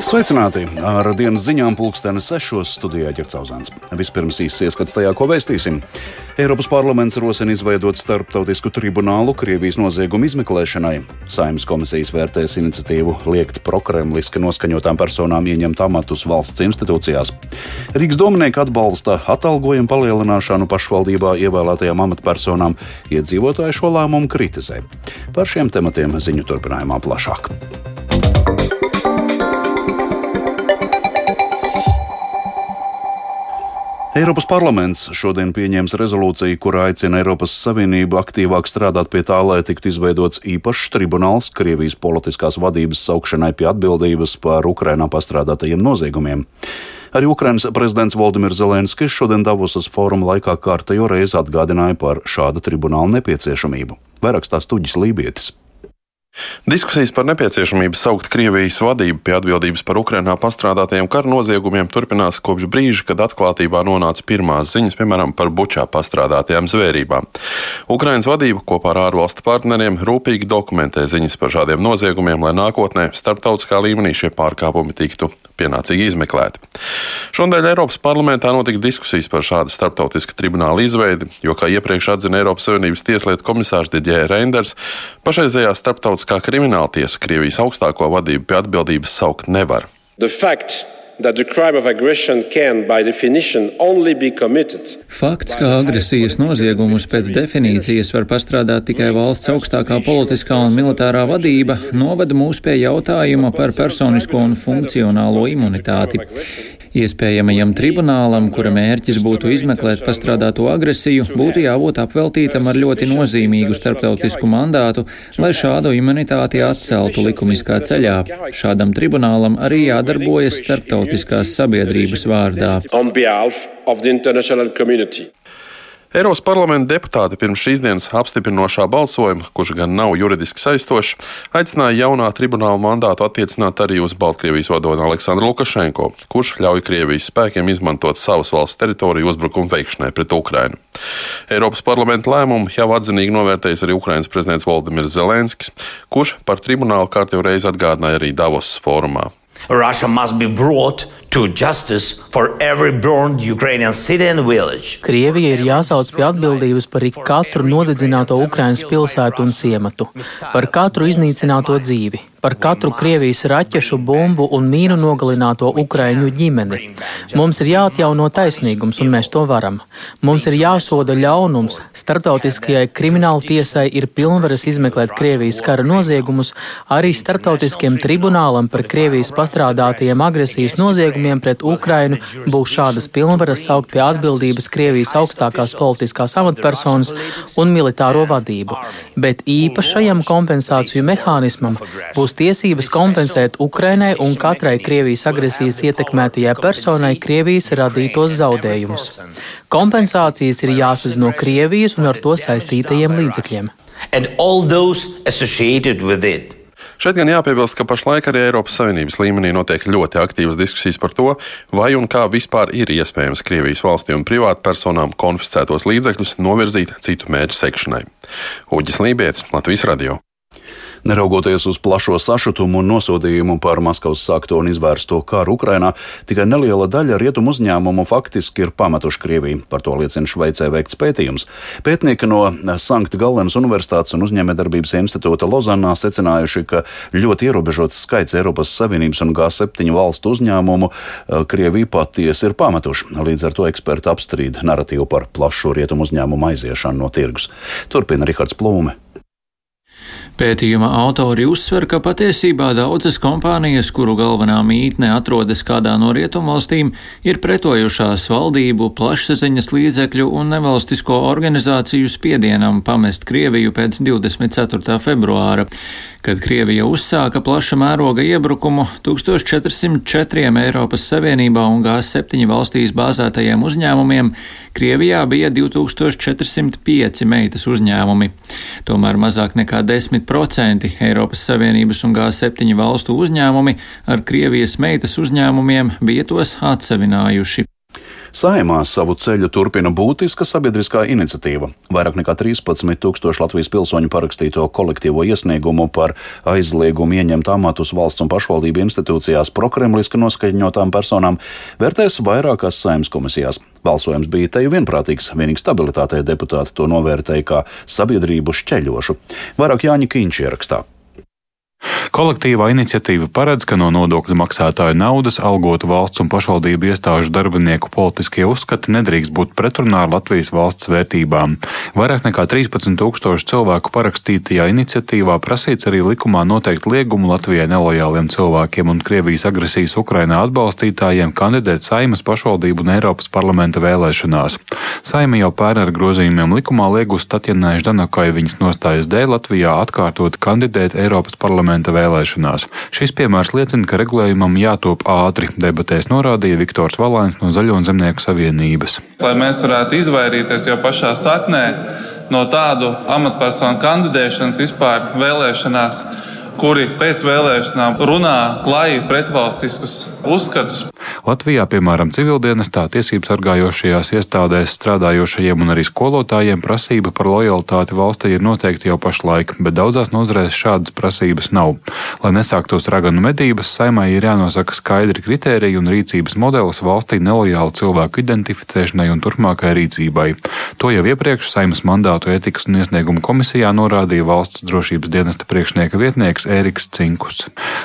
Sveicināti! Ar dienas ziņām pulksteni sešos studijā ķercauzāns. Vispirms īsts ieskats tajā, ko vēstīsim. Eiropas parlaments rosina izveidot starptautisku tribunālu Krievijas noziegumu izmeklēšanai. Saimnes komisijas vērtēs iniciatīvu liekt prokremliski noskaņotām personām ieņemt amatus valsts institūcijās. Rīgas domnieki atbalsta atalgojumu palielināšanu pašvaldībā ievēlētajām amatpersonām. Iedzīvotāji šo lēmumu kritizē. Par šiem tematiem ziņu turpinājumā plašāk. Eiropas parlaments šodien pieņems rezolūciju, kurā aicina Eiropas Savienību aktīvāk strādāt pie tā, lai tiktu izveidots īpašs tribunāls Krievijas politiskās vadības saukšanai pie atbildības par Ukrainā pastrādātajiem noziegumiem. Arī Ukrainas prezidents Valdimirs Zelenskis šodien Davosas fóruma laikā kārtējo reizi atgādināja par šāda tribunāla nepieciešamību. Vairāk stāsta Tuģis Lībietis. Diskusijas par nepieciešamību saukt Krievijas vadību pie atbildības par Ukrainā pastrādātajiem kara noziegumiem turpinās kopš brīža, kad atklātībā nonāca pirmās ziņas, piemēram, par bučā pastrādātajām zvērībām. Ukrainas vadība kopā ar ārvalstu partneriem rūpīgi dokumentē ziņas par šādiem noziegumiem, lai nākotnē starptautiskā līmenī šie pārkāpumi tiktu pienācīgi izmeklēti. Šodien Eiropas parlamentā notika diskusijas par šādu starptautisku tribunālu izveidi, jo, kā iepriekš atzina Eiropas Savienības tieslietu komisārs Didjē Reinders, pašreizējā starptautiskā Starptautiskā krimināla tiesa Krievijas augstāko vadību pie atbildības saukt nevar. Fakts, ka agresijas noziegumus pēc definīcijas var pastrādāt tikai valsts augstākā politiskā un militārā vadība, novada mūs pie jautājuma par personisko un funkcionālo imunitāti. Iespējamajam tribunālam, kura mērķis būtu izmeklēt pastrādāto agresiju, būtu jābūt apveltītam ar ļoti nozīmīgu starptautisku mandātu, lai šādu imunitāti atceltu likumiskā ceļā. Šādam tribunālam arī jādarbojas starptautiskās sabiedrības vārdā. Eiropas parlamenta deputāti pirms šīs dienas apstiprinošā balsojuma, kurš gan nav juridiski saistošs, aicināja jaunā tribunāla mandātu attiecināt arī uz Baltkrievijas vadoni Aleksandru Lukašenko, kurš ļauj Krievijas spēkiem izmantot savas valsts teritoriju uzbrukumu veikšanai pret Ukrainu. Eiropas parlamenta lēmumu jau atzinīgi novērtējis arī Ukrainas prezidents Valdimirs Zelenskis, kurš par tribunālu kārtībā reiz atgādināja arī Davos fórumā. Russia must be brought to justice for every burned Ukrainian city and village. Krievija ir jāsauc pie atbildības par katru nodedzināto Ukrainas pilsētu un ciematu, par katru iznīcināto dzīvi, par katru Krievijas raķešu, bumbu un mīnu nogalināto Ukraiņu ģimeni. Mums ir jāatjauno taisnīgums, un mēs to varam. Mums ir jāsoda ļaunums. Startautiskajai krimināla tiesai ir pilnvaras izmeklēt Krievijas kara noziegumus, arī starptautiskiem tribunālam par Krievijas pastrādātajiem agresijas noziegumiem noziegumiem pret Ukrainu būs šādas pilnvaras saukt pie atbildības Krievijas augstākās politiskās amatpersonas un militāro vadību, bet īpašajam kompensāciju mehānismam būs tiesības kompensēt Ukrainai un katrai Krievijas agresijas ietekmētajai personai Krievijas radītos zaudējumus. Kompensācijas ir jāsaz no Krievijas un ar to saistītajiem līdzekļiem. And all those associated with it. Šeit gan jāpiebilst, ka pašlaik arī Eiropas Savienības līmenī notiek ļoti aktīvas diskusijas par to, vai un kā vispār ir iespējams Krievijas valstī un privātpersonām konfiscētos līdzekļus novirzīt citu mērķu sekšanai. Uģis Lībijams, Latvijas Radio. Neraugoties uz plašo sašutumu un nosodījumu par Maskavas sākto un izvērsto karu Ukrainā, tikai neliela daļa rietumu uzņēmumu faktiski ir pametuši Krieviju. Par to liecina Šveicē veikts pētījums. Pētnieki no Sankt Gallenas Universitātes un uzņēmējdarbības institūta Lozanā secinājuši, ka ļoti ierobežots skaits Eiropas Savienības un G7 valstu uzņēmumu eh, Krieviju patiesi ir pametuši. Līdz ar to eksperti apstrīd narratīvu par plašu rietumu uzņēmumu aiziešanu no tirgus. Turpina Rihards Plūme. Pētījuma autori uzsver, ka patiesībā daudzas kompānijas, kuru galvenā mītne atrodas kādā no rietumvalstīm, ir pretojušās valdību, plašsaziņas līdzekļu un nevalstisko organizāciju spiedienam pamest Krieviju pēc 24. februāra. Kad Krievija uzsāka plaša mēroga iebrukumu 1404 Eiropas Savienībā un G7 valstīs bāzētajiem uzņēmumiem, Krievijā bija 2405 meitas uzņēmumi. Tomēr mazāk nekā 10% Eiropas Savienības un G7 valstu uzņēmumi ar Krievijas meitas uzņēmumiem bija tos atsevinājuši. Saimā savu ceļu turpina būtiska sabiedriskā iniciatīva. Vairāk nekā 13 tūkstoši Latvijas pilsoņu parakstīto kolektīvo iesniegumu par aizliegumu ieņemt amatus valsts un pašvaldību institūcijās prokremliski noskaņotām personām vērtēs vairākās saimnes komisijās. Balsojums bija te vienprātīgs, vienīgi stabilitātei deputāti to novērtēja kā sabiedrību šķeļošu. Vairāk Jāņa Kīņš ierakstā. Kolektīvā iniciatīva paredz, ka no nodokļu maksātāju naudas algotu valsts un pašvaldību iestāžu darbinieku politiskie uzskati nedrīkst būt pretrunā ar Latvijas valsts vērtībām. Vairāk nekā 13 tūkstoši cilvēku parakstītajā iniciatīvā prasīts arī likumā noteikt liegumu Latvijai nelojāliem cilvēkiem un Krievijas agresijas Ukrainā atbalstītājiem kandidēt Saimas pašvaldību un Eiropas parlamenta vēlēšanās. Saima jau pērn ar grozījumiem likumā liegus Tatjanai Ždanakai viņas nostājas dēļ Latvijā atkārtot kandidēt Eiropas parlamenta vēlēšanās vēlēšanās. Šis piemērs liecina, ka regulējumam jātop ātri, debatēs norādīja Viktors Valāns no Zaļo un Zemnieku savienības. Lai mēs varētu izvairīties jau pašā saknē no tādu amatpersonu kandidēšanas vispār vēlēšanās, kuri pēc vēlēšanām runā klāji pretvalstiskus uzskatus. Latvijā, piemēram, civildienestā tiesību sargājošajās iestādēs strādājošajiem un arī skolotājiem prasība par lojalitāti valstī ir noteikti jau pašlaik, bet daudzās nozarēs šādas prasības nav. Lai nesāktos raganu medības, saimai ir jānosaka skaidri kritēriji un rīcības modelis valstī nelojālu cilvēku identificēšanai un turpmākai rīcībai. To jau iepriekš saimas mandātu etikas un iesniegumu komisijā norādīja valsts drošības dienesta priekšnieka vietnieks Ēriks Cinkus.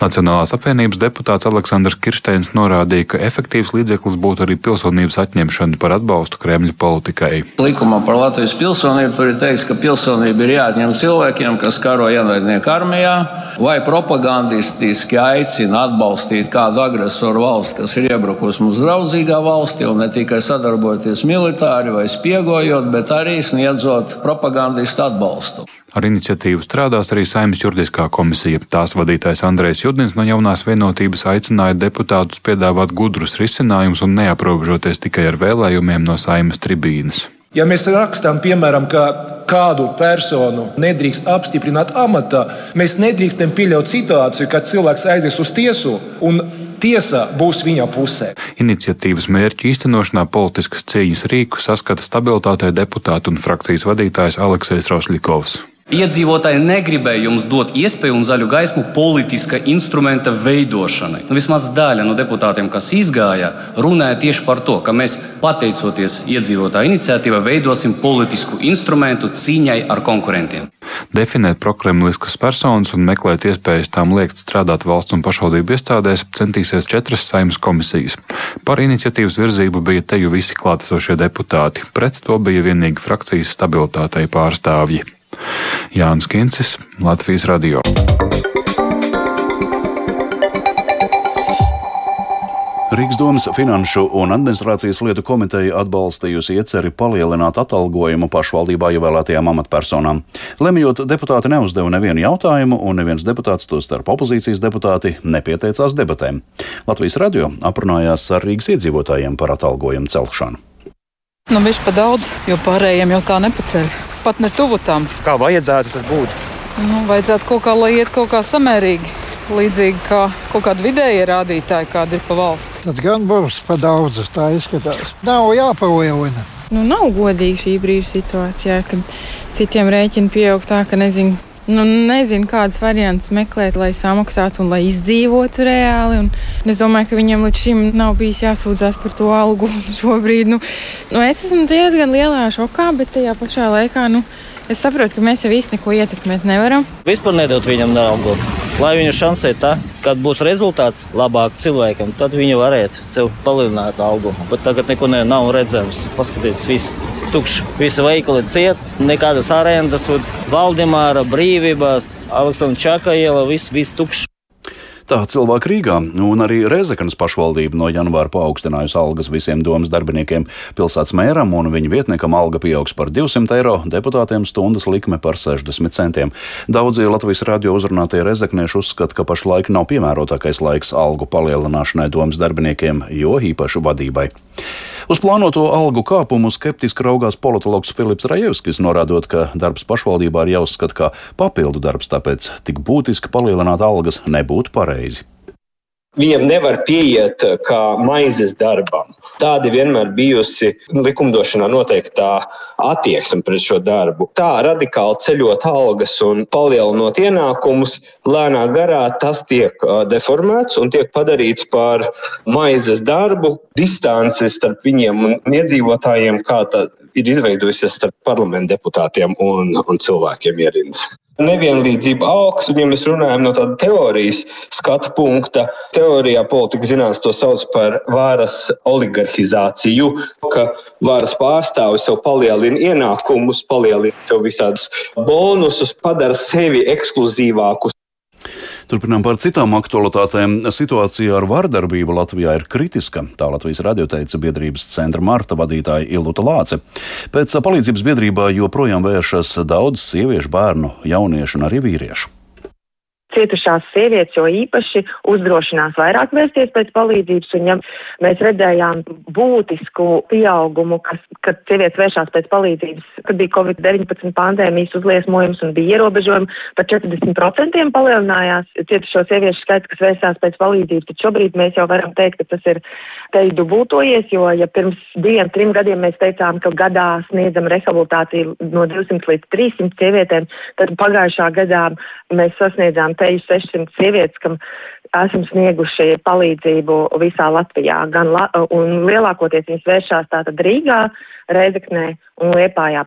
Nacionālās apvienības deputāts Aleksandrs Kirsteins norādīja, ka efektīvs līdzeklis būtu arī pilsonības atņemšana par atbalstu Kremļa politikai. Likumā par Latvijas pilsonību tur ir teikts, ka pilsonība ir jāatņem cilvēkiem, kas karo ienaidnieku armijā vai propagandistiski aicina atbalstīt kādu agresoru valsti, kas ir iebrukusi mūsu draudzīgā valstī, un ne tikai sadarbojoties militāri vai spiegojot, bet arī sniedzot propagandistu atbalstu. Ar iniciatīvu strādās arī Saimnes juridiskā komisija. Tās vadītājs Andrejs Judins no jaunās vienotības aicināja deputātus piedāvāt gudrus risinājumus un neaprobežoties tikai ar vēlējumiem no Saimnes tribīnes. Ja mēs rakstām, piemēram, ka kādu personu nedrīkst apstiprināt amatā, mēs nedrīkstam pieļaut situāciju, kad cilvēks aizies uz tiesu un tiesa būs viņa pusē. Iniciatīvas mērķu īstenošanā politiskas cīņas rīku saskata stabilitātei deputātu un frakcijas vadītājs Aleksis Rosļikovs. Iedzīvotāji negribēja jums dot iespēju un zaļu gaismu politiska instrumenta veidošanai. Nu, vismaz daļa no deputātiem, kas izgāja, runāja tieši par to, ka mēs, pateicoties iedzīvotāju iniciatīvai, veidosim politisku instrumentu cīņai ar konkurentiem. Definēt prokremliskas personas un meklēt iespējas tām liekt strādāt valsts un pašvaldību iestādēs centīsies četras saimnes komisijas. Par iniciatīvas virzību bija teju visi klātesošie deputāti, pret to bija vienīgi frakcijas stabilitātei pārstāvji. Jānis Kincis, Latvijas Radio. Rīgas domas finanšu un administrācijas lietu komiteja atbalstījusi ieceri palielināt atalgojumu pašvaldībā ievēlētajām amatpersonām. Lemjot, deputāti neuzdeva nevienu jautājumu, un neviens deputāts, to starp opozīcijas deputāti, nepieteicās debatēm. Latvijas radio aprunājās ar Rīgas iedzīvotājiem par atalgojumu celšanu. Nu, viņš pa daudz, jo pārējiem jau tā nepaceļ. Pat ne tuvu tam. Kā vajadzētu tas būt? Nu, vajadzētu kaut kā, lai iet kaut kā samērīgi. Līdzīgi kā kaut kāda vidēja rādītāja, kāda ir pa valsti. Tas gan būs pa daudz, tā izskatās. Nav jāpalielina. Nu, nav godīgi šī brīža situācijā, kad citiem rēķini pieaug tā, ka nezinu, Nu, nezinu, kādas variantus meklēt, lai samaksātu un lai izdzīvotu reāli. Un es domāju, ka viņam līdz šim nav bijis jāsūdzās par to algu. Šobrīd nu, nu, es esmu diezgan lielā šokā, bet tajā pašā laikā nu, es saprotu, ka mēs jau īsti neko ietekmēt nevaram. Vispār nedot viņam algu. Lai viņa šansē tā, kad būs rezultāts labāk cilvēkam, tad viņa varētu sev palielināt algu. Bet tagad neko ne, nav redzams. Paskatieties, viss tukšs. Visi veikali ciet, nekādas arendas, Valdemāra brīvības, Aleksandra Čaka iela, viss, viss tukšs. Tā cilvēki Rīgā un arī Rezeknas pašvaldība no janvāra paaugstinājusi algas visiem domas darbiniekiem. Pilsētas mēram un viņa vietniekam alga pieaugs par 200 eiro, deputātiem stundas likme par 60 centiem. Daudzi Latvijas radio uzrunātie rezeknieši uzskata, ka pašlaik nav piemērotākais laiks algu palielināšanai domas darbiniekiem, jo īpaši vadībai. Uz plānoto algu kāpumu skeptiski raugās politologs Filips Rajevskis, norādot, ka darbs pašvaldībā ir jāuzskata kā papildu darbs, tāpēc tik būtiski palielināt algas nebūtu pareizi. Viņam nevar pieiet kā maizes darbam. Tāda vienmēr bijusi likumdošanā noteiktā attieksme pret šo darbu. Tā radikāli ceļot algas un palielinot ienākumus, lēnā garā tas tiek deformēts un tiek padarīts par maizes darbu. Distance starp viņiem un iedzīvotājiem, kā tā ir izveidojusies starp parlamentu deputātiem un, un cilvēkiem ierindās nevienlīdzība augs, un ja mēs runājam no tāda teorijas skatu punkta, teorijā politika zinātnē to sauc par varas oligarhizāciju, ka varas pārstāvis sev palielina ienākumus, palielina sev visādus bonusus, padara sevi ekskluzīvākus. Turpinām par citām aktualitātēm. Situācija ar vardarbību Latvijā ir kritiska. Tā Latvijas radioteica biedrības centra Marta vadītāja Illuta Lāce. Pēc palīdzības biedrībā joprojām vēršas daudz sieviešu, bērnu, jauniešu un arī vīriešu cietušās sievietes, jo īpaši uzdrošinās vairāk vērsties pēc palīdzības. Un, ja mēs redzējām būtisku pieaugumu, kas, kad sievietes vēršās pēc palīdzības, kad bija Covid-19 pandēmijas uzliesmojums un bija ierobežojumi, par 40% palielinājās cietušo sieviešu skaits, kas vērsās pēc palīdzības. Tad šobrīd mēs jau varam teikt, ka tas ir te dubultojies, jo ja pirms diviem, trim gadiem mēs teicām, ka gadā sniedzam rehabilitāciju no 200 līdz 300 sievietēm, tad pagājušā gadā mēs sasniedzām te teju 600 sievietes, kam esam snieguši palīdzību visā Latvijā. Gan la un lielākoties viņas vēršās tātad Rīgā, Reizeknē un Liepājā.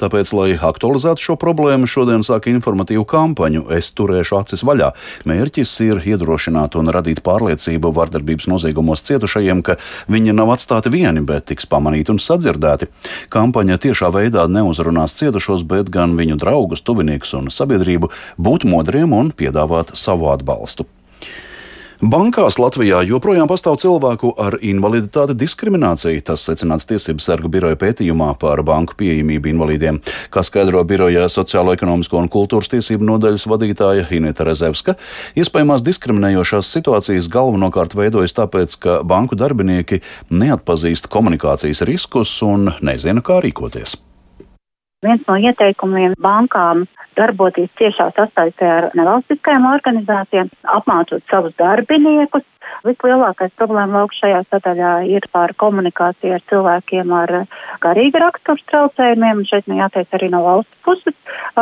Tāpēc, lai aktualizētu šo problēmu, šodien sāk informatīvu kampaņu Es turēšu acis vaļā. Mērķis ir iedrošināt un radīt pārliecību vardarbības noziegumos cietušajiem, ka viņi nav atstāti vieni, bet tiks pamanīti un sadzirdēti. Kampaņa tiešā veidā neuzrunās cietušos, bet gan viņu draugus, tuviniekus un sabiedrību būt modriem un piedāvāt savu atbalstu. Bankās Latvijā joprojām pastāv cilvēku ar invaliditāti diskriminācija. Tas secināts Tiesību sargu biroja pētījumā par banku pieejamību invalīdiem. Kā skaidro biroja sociālo, ekonomisko un kultūras tiesību nodaļas vadītāja Ineta Rezevska, iespējamās diskriminējošās situācijas galvenokārt veidojas tāpēc, ka banku darbinieki neatpazīst komunikācijas riskus un nezina, kā rīkoties. Viens no ieteikumiem bankām darboties ciešā sasaistē ar nevalstiskajām organizācijām, apmācot savus darbiniekus, Vislielākais problēma lauka šajā sadaļā ir par komunikāciju ar cilvēkiem ar garīga rakstura traucējumiem, un šeit nu jāteic arī no valsts puses.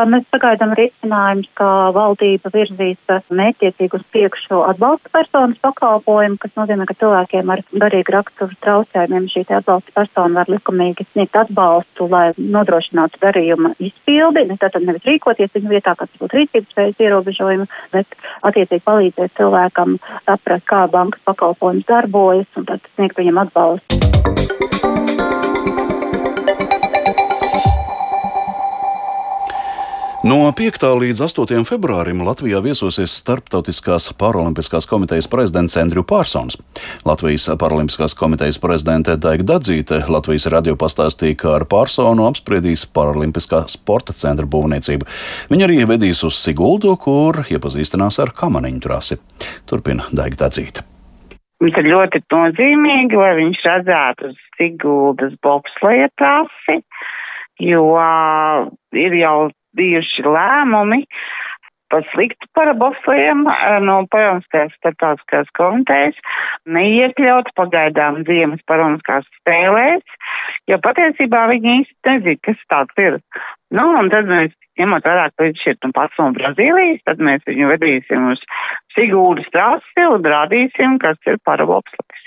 Mēs sagaidām risinājumus, kā valdība virzīs mētiecīgi uz priekšu atbalsta personas pakalpojumu, kas nozīmē, ka cilvēkiem ar garīgu raksturu traucējumiem šī atbalsta persona var likumīgi sniegt atbalstu, lai nodrošinātu darījuma izpildi, ne tātad nevis rīkoties viņu vietā, kas būtu rīcības spējas ierobežojumi, bet attiecīgi palīdzēt cilvēkam saprast, kā bankas pakalpojums darbojas un tad sniegt viņam atbalstu. No 5. līdz 8. februārim Latvijā viesosies Starptautiskās paralimpiskās komitejas prezidents Andriu Pārsons. Latvijas paralimpiskās komitejas prezidente Daiga Dadzīte Latvijas radio pastāstīja, ka ar Pārsonu apspriedīs paralimpiskā sporta centra būvniecību. Viņa arī vedīs uz Siguldu, kur iepazīstinās ar kamaniņu trasi. Turpina Daiga Dadzīte. Mums ir ļoti nozīmīgi, lai viņš redzētu Siguldas bobsleja trasi, jo uh, ir jau bijuši lēmumi par sliktu parabofliem no Paroniskās starptautiskās komitejas neiekļaut pagaidām ziemas paroniskās spēlēs, jo patiesībā viņi īsti nezina, kas tāds ir. Nu, un tad mēs, ņemot vērā, ka viņš ir nu pats no Brazīlijas, tad mēs viņu vedīsim uz Sigūdas trasi un rādīsim, kas ir paraboflis.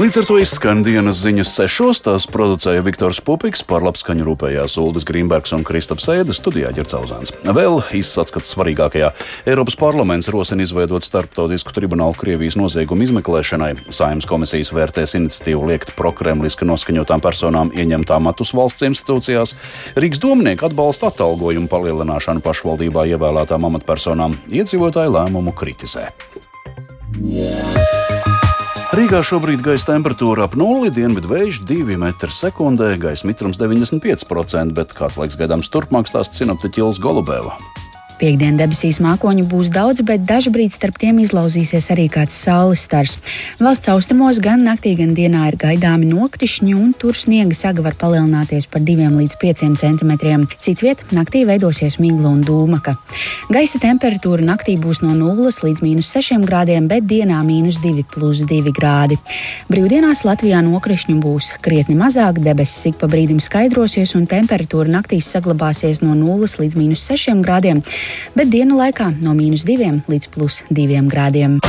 Līdz ar to izskan dienas ziņas sešos. Tās producēja Viktors Pupiks, par labskaņu rūpējās Uldis Grīmbergs un Kristaps Sēdes, studijā Ģercauzāns. Vēl izsakts svarīgākajā. Eiropas parlaments rosina izveidot starptautisku tribunālu Krievijas noziegumu izmeklēšanai. Saimnes komisijas vērtēs iniciatīvu liekt prokremliski noskaņotām personām ieņemt amatus valsts institūcijās. Rīgas domnieki atbalsta atalgojumu palielināšanu pašvaldībā ievēlētām amatpersonām. Iedzīvotāji lēmumu kritizē. Yeah. Rīgā šobrīd gaisa temperatūra ap nulli, dienvidu vējš 2 m2, gaisa mitrums 95%, bet kāds laiks gaidāms turpmāk stāsta sinoptiķis Golubēva. Piektdien debesīs mākoņu būs daudz, bet dažbrīd starp tiem izlauzīsies arī kāds saules stars. Valsts austrumos gan naktī, gan dienā ir gaidāmi nokrišņi, un tur sniega saga var palielināties par 2 līdz 5 cm. Citviet naktī veidosies migla un dūmaka. Gaisa temperatūra naktī būs no 0 līdz minus 6 grādiem, bet dienā minus 2 plus 2 grādi. Brīvdienās Latvijā nokrišņu būs krietni mazāk, debesis ik pa brīdim skaidrosies, un temperatūra naktīs saglabāsies no 0 līdz minus 6 grādiem bet dienu laikā no mīnus 2 līdz plus 2 grādiem.